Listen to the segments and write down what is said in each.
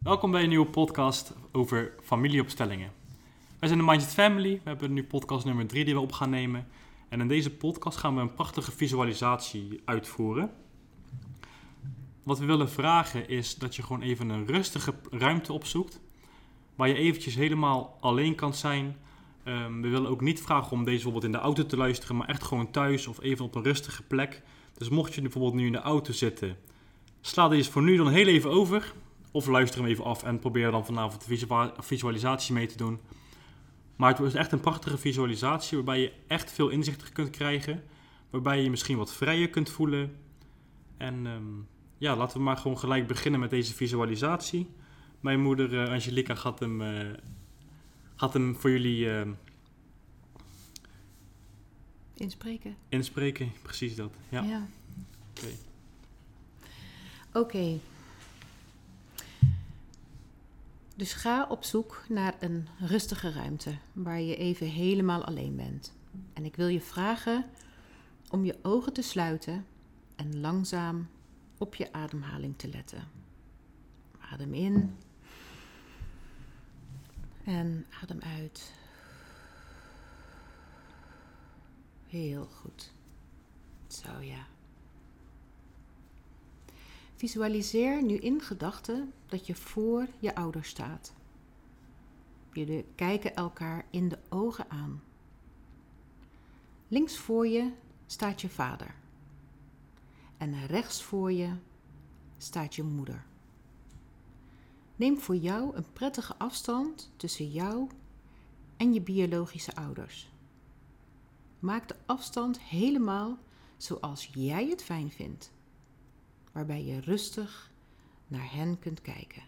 Welkom bij een nieuwe podcast over familieopstellingen. Wij zijn de Mindset Family. We hebben nu podcast nummer 3 die we op gaan nemen. En in deze podcast gaan we een prachtige visualisatie uitvoeren. Wat we willen vragen is dat je gewoon even een rustige ruimte opzoekt. Waar je eventjes helemaal alleen kan zijn. Ehm, we willen ook niet vragen om deze bijvoorbeeld in de auto te luisteren, maar echt gewoon thuis of even op een rustige plek. Dus mocht je bijvoorbeeld nu in de auto zitten, sla deze voor nu dan heel even over. Of luister hem even af en probeer dan vanavond de visualisatie mee te doen. Maar het wordt echt een prachtige visualisatie waarbij je echt veel inzichten kunt krijgen. Waarbij je je misschien wat vrijer kunt voelen. En ehm, ja, laten we maar gewoon gelijk beginnen met deze visualisatie. Mijn moeder uh, Angelica gaat hem, uh, gaat hem voor jullie... Uh, inspreken. Inspreken, precies dat. Ja. ja. Oké. Oké. Dus ga op zoek naar een rustige ruimte waar je even helemaal alleen bent. En ik wil je vragen om je ogen te sluiten en langzaam op je ademhaling te letten. Adem in en adem uit. Heel goed. Zo ja. Visualiseer nu in gedachten dat je voor je ouders staat. Jullie kijken elkaar in de ogen aan. Links voor je staat je vader. En rechts voor je staat je moeder. Neem voor jou een prettige afstand tussen jou en je biologische ouders. Maak de afstand helemaal zoals jij het fijn vindt waarbij je rustig naar hen kunt kijken.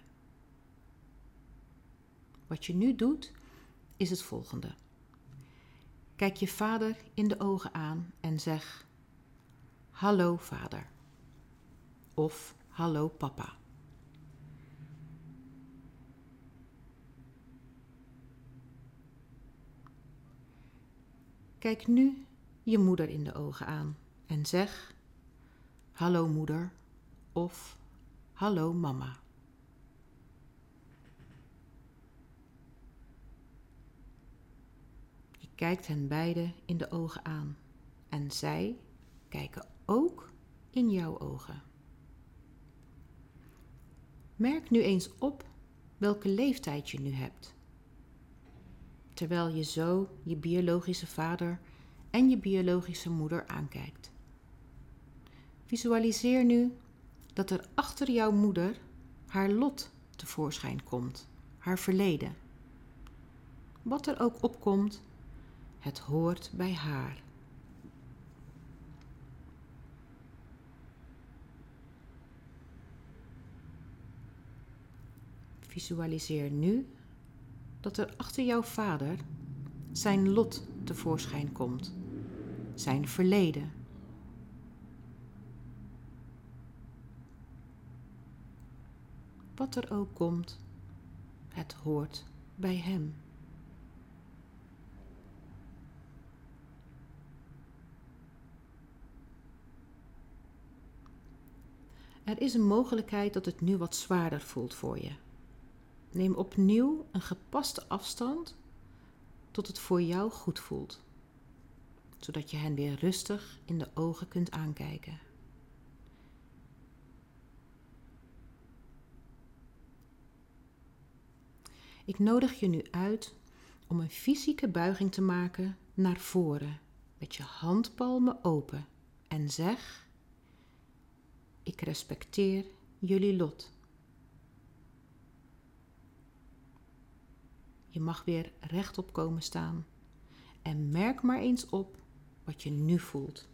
Wat je nu doet, is het volgende. Kijk je vader in de ogen aan en zeg: Hallo vader. Of Hallo papa. Kijk nu je moeder in de ogen aan en zeg: Hallo moeder of Hallo mama. Je kijkt hen beiden in de ogen aan en zij kijken ook in jouw ogen. Merk nu eens op welke leeftijd je nu hebt. Terwijl je zo je biologische vader en je biologische moeder aankijkt. Visualiseer nu dat er achter jouw moeder haar lot tevoorschijn komt, haar verleden. Wat er ook opkomt, het hoort bij haar. Visualiseer nu dat er achter jouw vader zijn lot tevoorschijn komt, zijn verleden. Wat er ook komt, het hoort bij Hem. Er is een mogelijkheid dat het nu wat zwaarder voelt voor je. Neem opnieuw een gepaste afstand tot het voor jou goed voelt, zodat je hen weer rustig in de ogen kunt aankijken. Ik nodig je nu uit om een fysieke buiging te maken naar voren met je handpalmen open en zeg: Ik respecteer jullie lot. Je mag weer rechtop komen staan en merk maar eens op wat je nu voelt.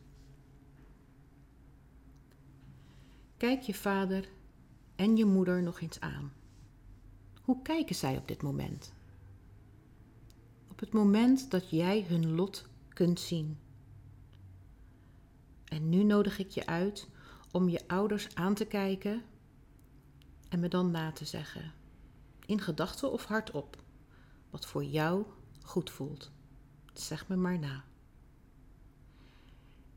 Kijk je vader en je moeder nog eens aan. Hoe kijken zij op dit moment? Op het moment dat jij hun lot kunt zien. En nu nodig ik je uit om je ouders aan te kijken en me dan na te zeggen, in gedachten of hardop, wat voor jou goed voelt. Zeg me maar na.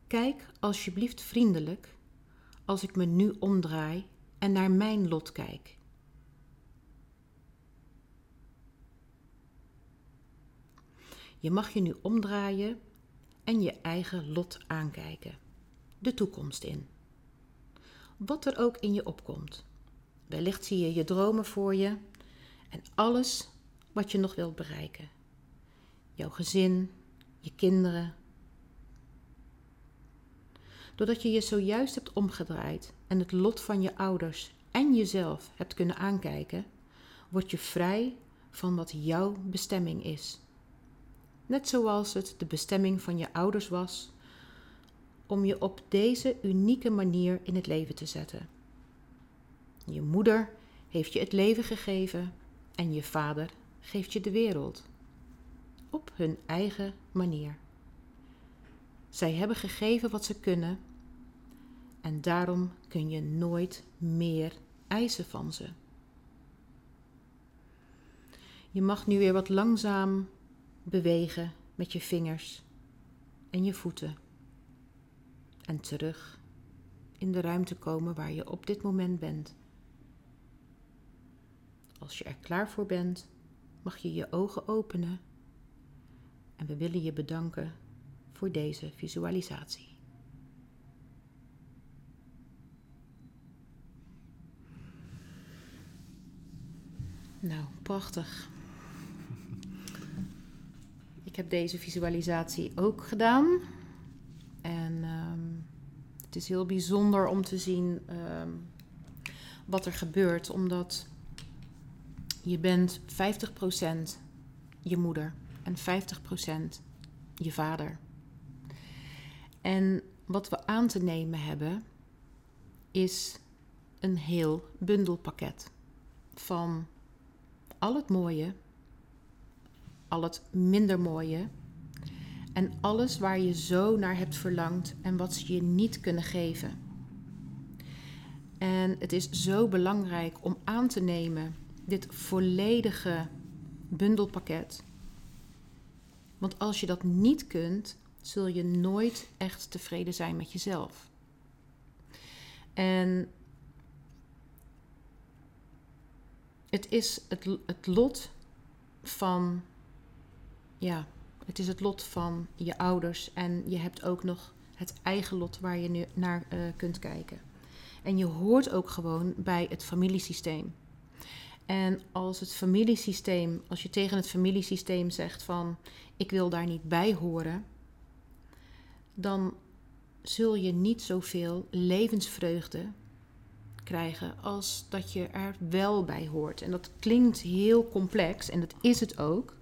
Kijk alsjeblieft vriendelijk als ik me nu omdraai en naar mijn lot kijk. Je mag je nu omdraaien en je eigen lot aankijken. De toekomst in. Wat er ook in je opkomt. Wellicht zie je je dromen voor je en alles wat je nog wilt bereiken. Jouw gezin, je kinderen. Doordat je je zojuist hebt omgedraaid en het lot van je ouders en jezelf hebt kunnen aankijken, word je vrij van wat jouw bestemming is. Net zoals het de bestemming van je ouders was om je op deze unieke manier in het leven te zetten. Je moeder heeft je het leven gegeven en je vader geeft je de wereld. Op hun eigen manier. Zij hebben gegeven wat ze kunnen en daarom kun je nooit meer eisen van ze. Je mag nu weer wat langzaam bewegen met je vingers en je voeten. En terug in de ruimte komen waar je op dit moment bent. Als je er klaar voor bent, mag je je ogen openen. En we willen je bedanken voor deze visualisatie. Nou, prachtig. Ik heb deze visualisatie ook gedaan. En ehm, het is heel bijzonder om te zien ehm, wat er gebeurt, omdat je bent 50% je moeder en 50% je vader. En wat we aan te nemen hebben, is een heel bundelpakket van al het mooie, al het minder mooie en alles waar je zo naar hebt verlangd en wat ze je niet kunnen geven. En het is zo belangrijk om aan te nemen dit volledige bundelpakket. Want als je dat niet kunt, zul je nooit echt tevreden zijn met jezelf. En het is het, het lot van, ja, het is het lot van je ouders en je hebt ook nog het eigen lot waar je nu naar uh, kunt kijken. En je hoort ook gewoon bij het familiesysteem. En als het familiesysteem, als je tegen het familiesysteem zegt van ik wil daar niet bij horen, dan zul je niet zoveel levensvreugde krijgen als dat je er wel bij hoort. En dat klinkt heel complex en dat is het ook.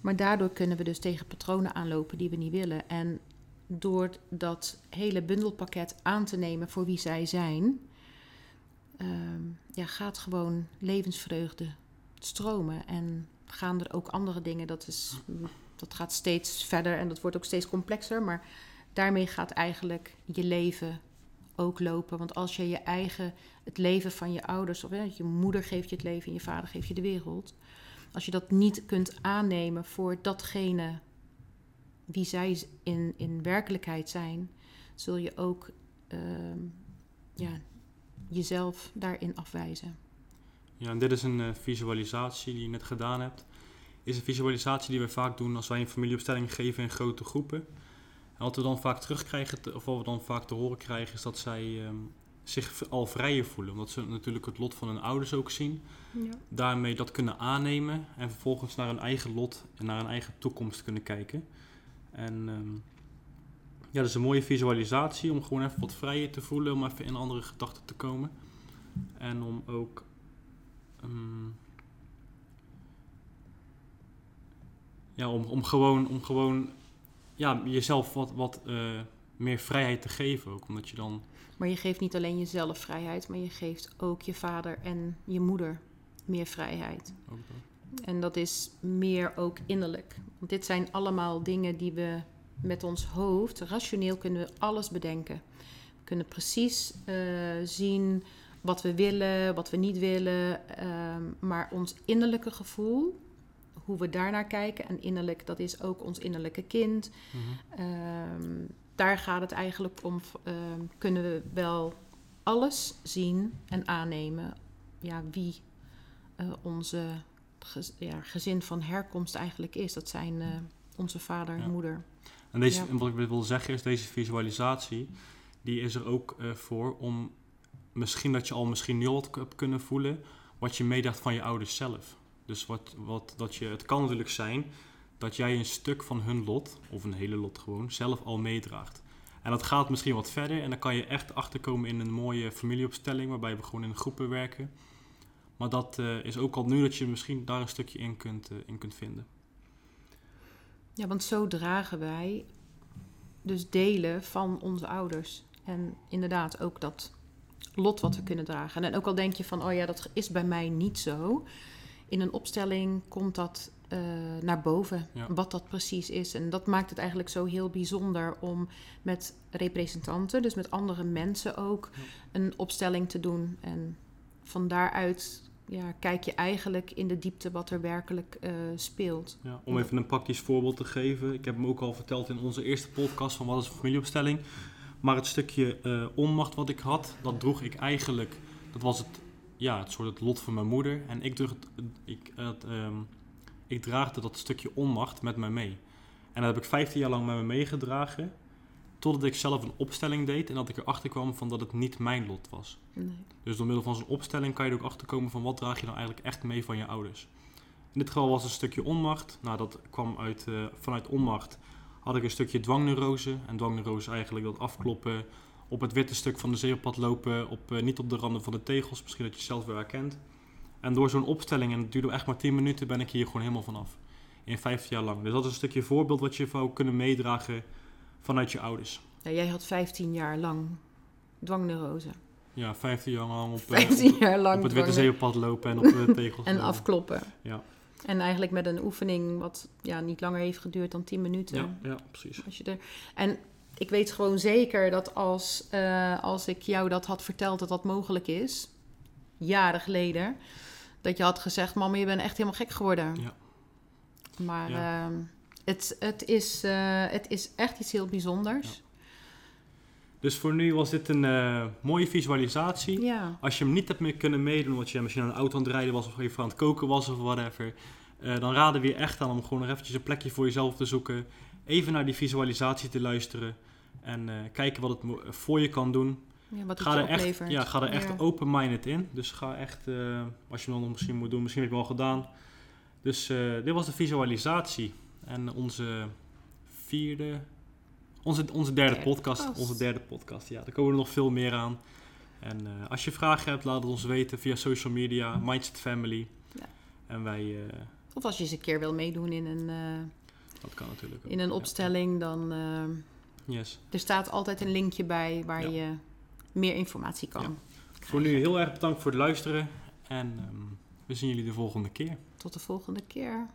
Maar daardoor kunnen we dus tegen patronen aanlopen die we niet willen. En door dat hele bundelpakket aan te nemen voor wie zij zijn, Ehm, ja, gaat gewoon levensvreugde stromen. En gaan er ook andere dingen, dat, is, dat gaat steeds verder en dat wordt ook steeds complexer. Maar daarmee gaat eigenlijk je leven ook lopen. Want als je je eigen, het leven van je ouders, of je moeder geeft je het leven en je vader geeft je de wereld. Als je dat niet kunt aannemen voor datgene wie zij in, in werkelijkheid zijn, zul je ook uh, ja, jezelf daarin afwijzen. Ja, en dit is een uh, visualisatie die je net gedaan hebt. Is een visualisatie die we vaak doen als wij een familieopstelling geven in grote groepen. En wat we dan vaak terugkrijgen, of wat we dan vaak te horen krijgen, is dat zij um, zich al vrijer voelen. Omdat ze natuurlijk het lot van hun ouders ook zien. Ja. Daarmee dat kunnen aannemen en vervolgens naar hun eigen lot en naar hun eigen toekomst kunnen kijken. En um, ja, dat is een mooie visualisatie om gewoon even wat vrijer te voelen, om even in andere gedachten te komen. En om ook um, ja, om, om gewoon, om gewoon ja, jezelf wat, wat uh, meer vrijheid te geven. Ook omdat je dan. Maar je geeft niet alleen jezelf vrijheid, maar je geeft ook je vader en je moeder meer vrijheid. Ook dat. En dat is meer ook innerlijk. Want dit zijn allemaal dingen die we met ons hoofd, rationeel kunnen we alles bedenken. We kunnen precies uh, zien wat we willen, wat we niet willen. Um, maar ons innerlijke gevoel, hoe we daarnaar kijken, en innerlijk, dat is ook ons innerlijke kind. Mm -hmm. um, daar gaat het eigenlijk om. Um, kunnen we wel alles zien en aannemen. Ja, wie uh, onze gez- ja, gezin van herkomst eigenlijk is. Dat zijn eh, onze vader en Ja. moeder. En, deze, Ja. en wat ik wil zeggen is, deze visualisatie, die is er ook eh, voor om misschien dat je al misschien nu hebt kunnen voelen wat je meedacht van je ouders zelf. Dus wat, wat, dat je, het kan natuurlijk zijn dat jij een stuk van hun lot, of een hele lot gewoon, zelf al meedraagt. En dat gaat misschien wat verder en dan kan je echt achterkomen in een mooie familieopstelling waarbij we gewoon in groepen werken. Maar dat eh, is ook al nu dat je misschien daar een stukje in kunt, eh, in kunt vinden. Ja, want zo dragen wij dus delen van onze ouders. En inderdaad ook dat lot wat we kunnen dragen. En ook al denk je van, oh ja, dat is bij mij niet zo. In een opstelling komt dat eh, naar boven, Ja. wat dat precies is. En dat maakt het eigenlijk zo heel bijzonder om met representanten, dus met andere mensen ook, Ja. een opstelling te doen. En van daaruit ja, kijk je eigenlijk in de diepte wat er werkelijk eh, speelt. Ja, om even een praktisch voorbeeld te geven. Ik heb hem ook al verteld in onze eerste podcast van wat is een familieopstelling. Maar het stukje eh, onmacht wat ik had, dat droeg ik eigenlijk. Dat was het, ja, het soort het lot van mijn moeder. En ik, droeg het, ik, het, ehm, ik draagde dat stukje onmacht met mij mee. En dat heb ik 15 jaar lang met me meegedragen. Totdat ik zelf een opstelling deed en dat ik erachter kwam van dat het niet mijn lot was. Nee. Dus door middel van zo'n opstelling kan je er ook achter komen van wat draag je nou eigenlijk echt mee van je ouders. In dit geval was het een stukje onmacht. Nou, dat kwam uit, eh, vanuit onmacht. Had ik een stukje dwangneurose. En dwangneurose eigenlijk dat afkloppen, op het witte stuk van de zeepad lopen, op, eh, niet op de randen van de tegels. Misschien dat je het zelf weer herkent. En door zo'n opstelling, en het duurde echt maar 10 minuten, ben ik hier gewoon helemaal vanaf. In 15 jaar lang. Dus dat is een stukje voorbeeld wat je zou kunnen meedragen vanuit je ouders. Ja, jij had 15 jaar lang dwangneurose. Ja, 15 jaar lang op, eh, 15 jaar lang op het witte zeepad lopen en op de tegels. En afkloppen. Ja. En eigenlijk met een oefening wat ja, niet langer heeft geduurd dan 10 minuten. Ja, ja, precies. Als je er... En ik weet gewoon zeker dat als, eh, als ik jou dat had verteld dat dat mogelijk is, jaren geleden, dat je had gezegd, mama, je bent echt helemaal gek geworden. Ja. Maar Ja. ehm, het, het, is, eh, het is echt iets heel bijzonders. Dus voor nu was dit een eh, mooie visualisatie. Ja. Als je hem niet hebt meer kunnen meedoen, omdat je misschien aan de auto aan het rijden was of even aan het koken was of whatever, eh, dan raden we je echt aan om gewoon nog eventjes een plekje voor jezelf te zoeken. Even naar die visualisatie te luisteren en kijken wat het voor je kan doen. Ja, wat het Ga er echt, ja, ga er echt Ja. open-minded in. Dus ga echt, eh, als je dan nog misschien moet doen, misschien heb je hem al gedaan. Dus eh, dit was de visualisatie. En onze vierde, onze, onze derde Derde podcast. podcast. Onze derde podcast, ja. Daar komen er nog veel meer aan. En eh, als je vragen hebt, laat het ons weten via social media, Mindset Family. Ja. En wij, Of als je eens een keer wil meedoen in een, dat kan natuurlijk ook. in een opstelling, dan Yes. er staat altijd een linkje bij waar je meer informatie kan. Ja. Voor nu heel erg bedankt voor het luisteren. En ehm, we zien jullie de volgende keer. Tot de volgende keer.